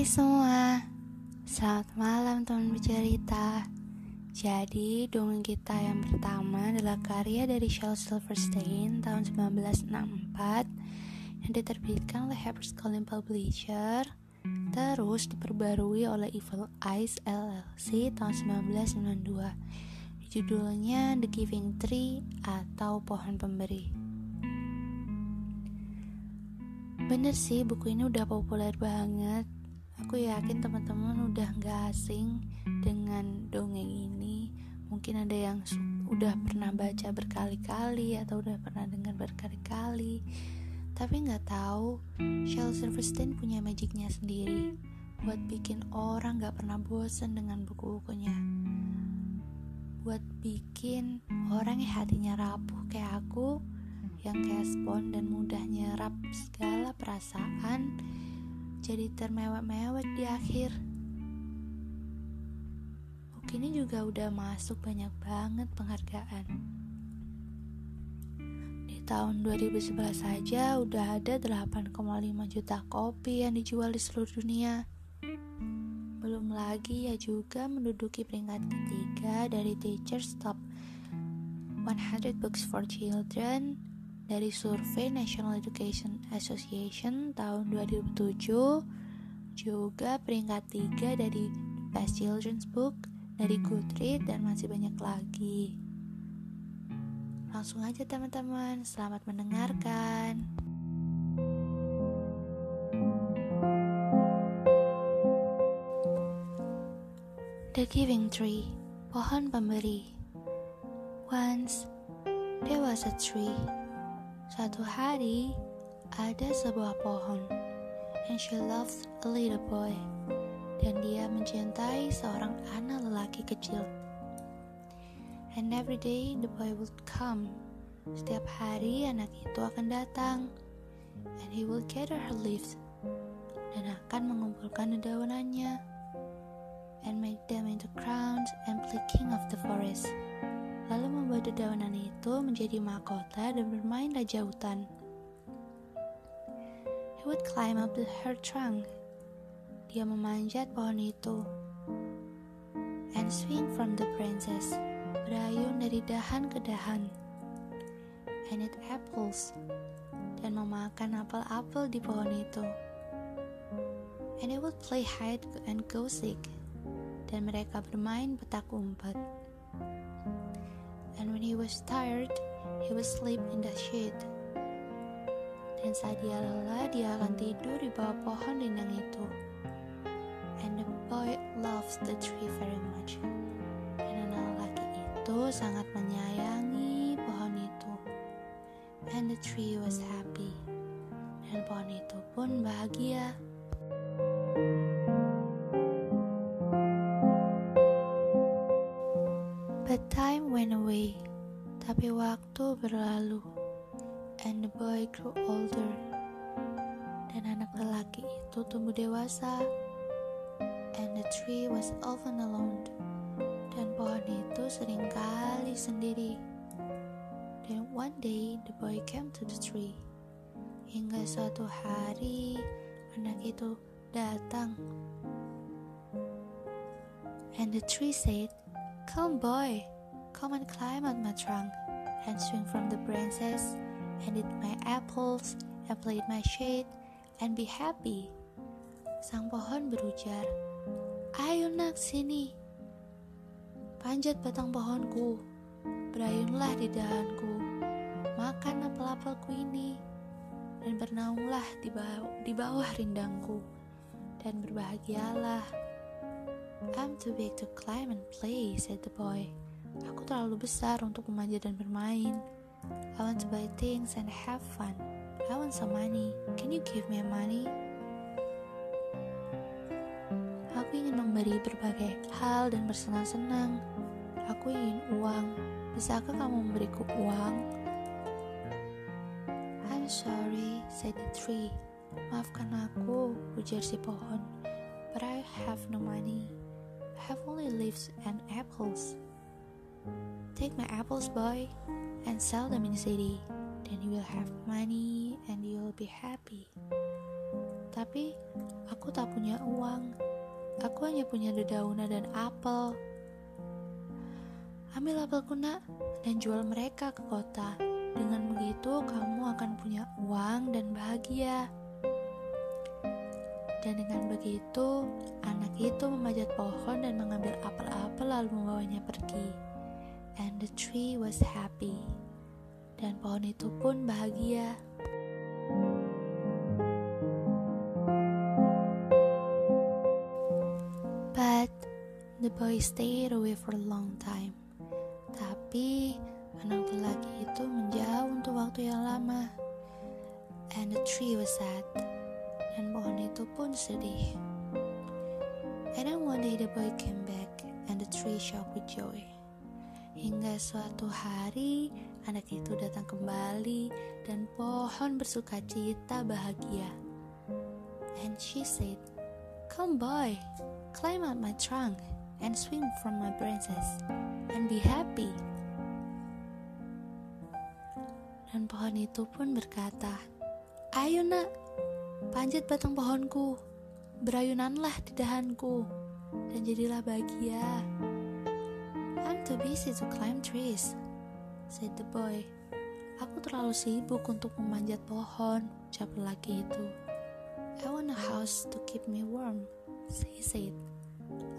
Hai semua, selamat malam teman bercerita. Jadi dongeng kita yang pertama adalah karya dari Shel Silverstein tahun 1964 yang diterbitkan oleh HarperCollins Publisher terus diperbarui oleh Evil Eyes LLC tahun 1992 judulnya The Giving Tree atau Pohon Pemberi. Bener sih buku ini udah populer banget Aku yakin teman-teman udah gak asing dengan dongeng ini. Mungkin ada yang udah pernah baca berkali-kali Atau udah pernah dengar berkali-kali. Tapi gak tahu Shel Silverstein punya magicnya sendiri. Buat bikin orang gak pernah bosen dengan buku-bukunya. Buat bikin orang yang hatinya rapuh kayak aku yang kespon dan mudah nyerap segala perasaan jadi termewek-mewek di akhir. Buku ini juga udah masuk banyak banget penghargaan. Di tahun 2011 saja udah ada 8,5 juta kopi yang dijual di seluruh dunia. Belum lagi ya juga menduduki peringkat ketiga dari Teachers Top 100 Books for Children dari survei National Education Association tahun 2007 juga peringkat 3 dari Best Children's Book dari Goodreads dan masih banyak lagi. Langsung aja teman-teman. Selamat mendengarkan. The Giving Tree Pohon Pemberi. Once there was a tree Suatu hari, ada sebuah pohon, and she loves a little boy, dan dia mencintai seorang anak lelaki kecil. And every day the boy would come. Setiap hari anak itu akan datang, and he will gather her leaves, dan akan mengumpulkan daunannya, and make them into crowns and play king of the forest lalu membuat dedaunan itu menjadi mahkota dan bermain raja hutan. He would climb up the her trunk. Dia memanjat pohon itu. And swing from the princess. Berayun dari dahan ke dahan. And eat apples. Dan memakan apel-apel di pohon itu. And he would play hide and go seek. Dan mereka bermain petak umpet and when he was tired, he would sleep in the shade. Dan saat dia lelah, dia akan tidur di bawah pohon rindang itu. And the boy loves the tree very much. Dan anak laki itu sangat menyayangi pohon itu. And the tree was happy. Dan pohon itu pun bahagia. But went away, tapi waktu berlalu, and the boy grew older. Dan anak lelaki itu tumbuh dewasa, and the tree was often alone. Dan pohon itu sering kali sendiri. Then one day the boy came to the tree. Hingga suatu hari anak itu datang. And the tree said, Come, boy, come and climb on my trunk, and swing from the branches, and eat my apples, and play in my shade, and be happy. Sang pohon berujar, Ayo nak sini. Panjat batang pohonku, berayunlah di dahanku, makan apel-apelku ini, dan bernaunglah di bawah, di bawah rindangku, dan berbahagialah. I'm too big to climb and play, said the boy. Aku terlalu besar untuk memanjat dan bermain. I want to buy things and have fun. I want some money. Can you give me money? Aku ingin memberi berbagai hal dan bersenang-senang. Aku ingin uang. Bisakah kamu memberiku uang? I'm sorry, said the tree. Maafkan aku, ujar si pohon. But I have no money have only leaves and apples. Take my apples, boy, and sell them in the city. Then you will have money and you will be happy. Tapi aku tak punya uang. Aku hanya punya dedaunan dan apel. Ambil apelku nak dan jual mereka ke kota. Dengan begitu kamu akan punya uang dan bahagia. Dan dengan begitu, anak itu memanjat pohon dan mengambil apel-apel lalu membawanya pergi. And the tree was happy. Dan pohon itu pun bahagia. But the boy stayed away for a long time. Tapi anak lelaki itu menjauh untuk waktu yang lama. And the tree was sad dan pohon itu pun sedih. And then one day the boy came back and the tree shocked with joy. Hingga suatu hari anak itu datang kembali dan pohon bersuka cita bahagia. And she said, Come boy, climb out my trunk and swing from my branches and be happy. Dan pohon itu pun berkata, Ayo nak, Panjat batang pohonku, berayunanlah di dahanku, dan jadilah bahagia. Too busy to climb trees, said the boy. Aku terlalu sibuk untuk memanjat pohon, ucap lelaki itu. I want a house to keep me warm, he said.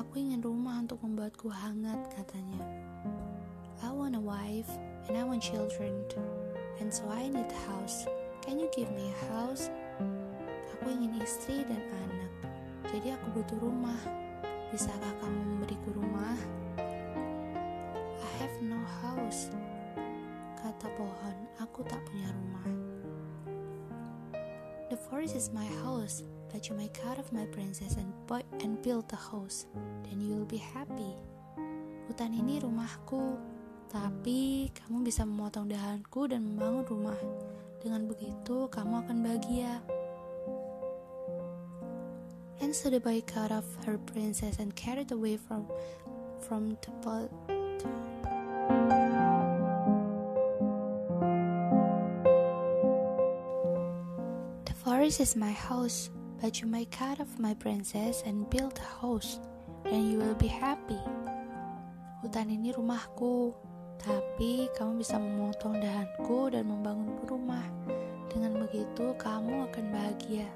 Aku ingin rumah untuk membuatku hangat, katanya. I want a wife and I want children, and so I need a house. Can you give me a house? Aku ingin istri dan anak, jadi aku butuh rumah. Bisakah kamu memberiku rumah? Have no house, kata pohon. Aku tak punya rumah. The forest is my house, but you may cut off my branches and, and build a house. Then you will be happy. Hutan ini rumahku, tapi kamu bisa memotong dahanku dan membangun rumah. Dengan begitu, kamu akan bahagia. And so the boy cut off her princess and carried away from from the pot. Forest is my house, but you may cut off my princess and build a house, and you will be happy. Hutan ini rumahku, tapi kamu bisa memotong dahanku dan membangun rumah. Dengan begitu, kamu akan bahagia.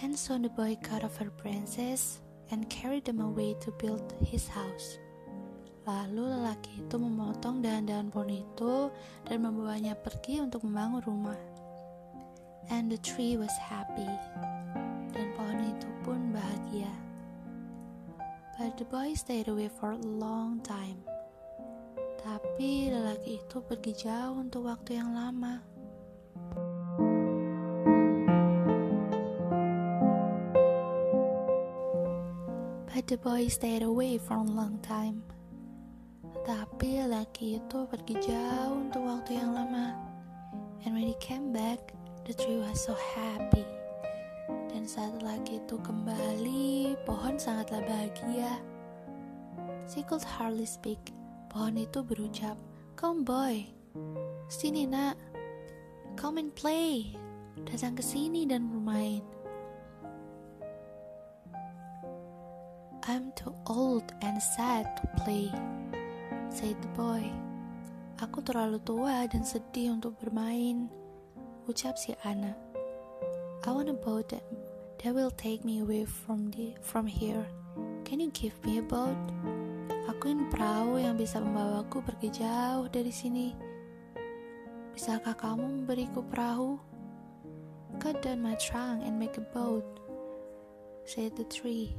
And so the boy cut off her branches and carried them away to build his house. Lalu lelaki itu memotong dahan-dahan pohon itu dan membawanya pergi untuk membangun rumah. And the tree was happy. Dan pohon itu pun bahagia. But the boy stayed away for a long time. Tapi lelaki itu pergi jauh untuk waktu yang lama. But the boy stayed away for a long time. Tapi laki itu pergi jauh untuk waktu yang lama. And when he came back, the tree was so happy. Dan saat laki itu kembali, pohon sangatlah bahagia. She could hardly speak. Pohon itu berucap, Come boy, sini nak, come and play. Datang ke sini dan bermain. I'm too old and sad to play, said the boy. Aku terlalu tua dan sedih untuk bermain, ucap si anak. I want a boat that, that will take me away from the from here. Can you give me a boat? Aku ingin perahu yang bisa membawaku pergi jauh dari sini. Bisakah kamu memberiku perahu? Cut down my trunk and make a boat, said the tree.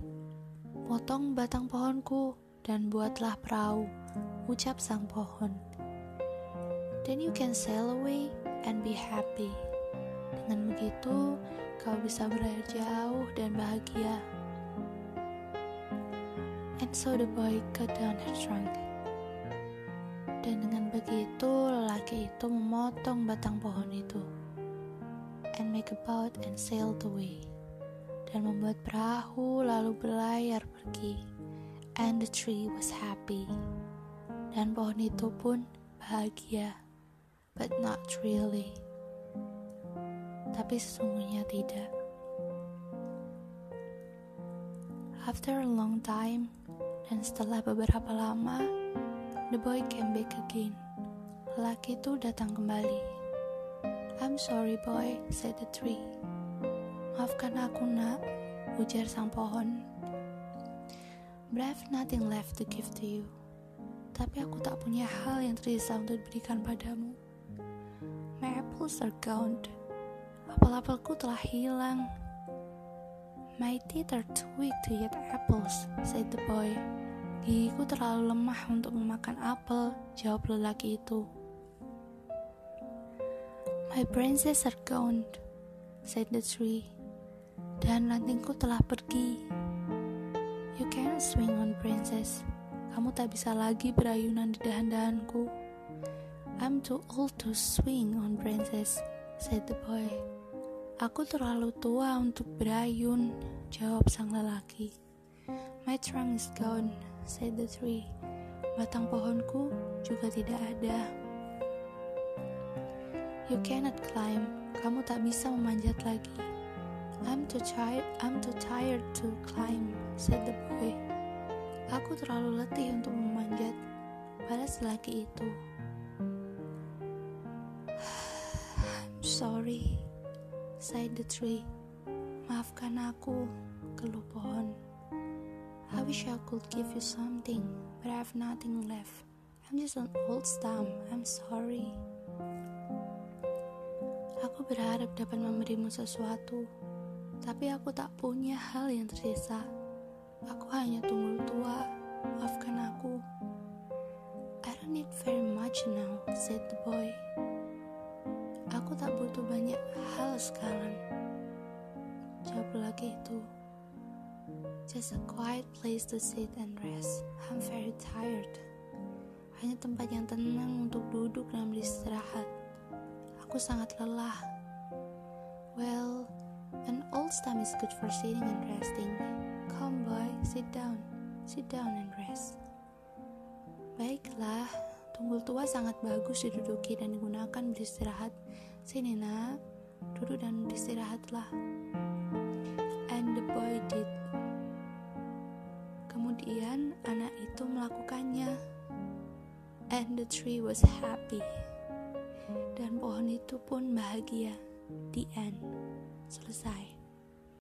Potong batang pohonku dan buatlah perahu, ucap sang pohon. Then you can sail away and be happy. Dengan begitu, kau bisa berlayar jauh dan bahagia. And so the boy cut down her trunk. Dan dengan begitu, lelaki itu memotong batang pohon itu. And make a boat and sailed away dan membuat perahu lalu berlayar pergi. And the tree was happy. Dan pohon itu pun bahagia, but not really. tapi sesungguhnya tidak. After a long time, dan setelah beberapa lama, the boy came back again. Lelaki itu datang kembali. I'm sorry boy, said the tree. Maafkan aku nak, ujar sang pohon. But I have nothing left to give to you. Tapi aku tak punya hal yang tersisa untuk diberikan padamu. My apples are gone. Apel-apelku telah hilang. My teeth are too weak to eat apples, said the boy. Gigiku terlalu lemah untuk memakan apel, jawab lelaki itu. My branches are gone, said the tree. Dan rantingku telah pergi. You can't swing on branches. Kamu tak bisa lagi berayunan di dahan-dahanku. I'm too old to swing on branches, said the boy. Aku terlalu tua untuk berayun, jawab sang lelaki. My trunk is gone, said the tree. Batang pohonku juga tidak ada. You cannot climb, kamu tak bisa memanjat lagi. I'm too tired, I'm too tired to climb, said the boy. Aku terlalu letih untuk memanjat, balas lelaki itu. Sorry sighed the tree. Maafkan aku, keluh pohon. I wish I could give you something, but I have nothing left. I'm just an old stump. I'm sorry. Aku berharap dapat memberimu sesuatu, tapi aku tak punya hal yang tersisa. Aku hanya tunggul tua. Maafkan aku. I don't need very much now, said the boy. Aku tak butuh banyak hal sekarang. Jawab lagi itu. Just a quiet place to sit and rest. I'm very tired. Hanya tempat yang tenang untuk duduk dan beristirahat. Aku sangat lelah. Well, an old stump is good for sitting and resting. Come boy, sit down. Sit down and rest. Baiklah, Tunggul tua sangat bagus diduduki dan digunakan beristirahat. Sini nak, duduk dan beristirahatlah. And the boy did. Kemudian anak itu melakukannya. And the tree was happy. Dan pohon itu pun bahagia. The end. Selesai.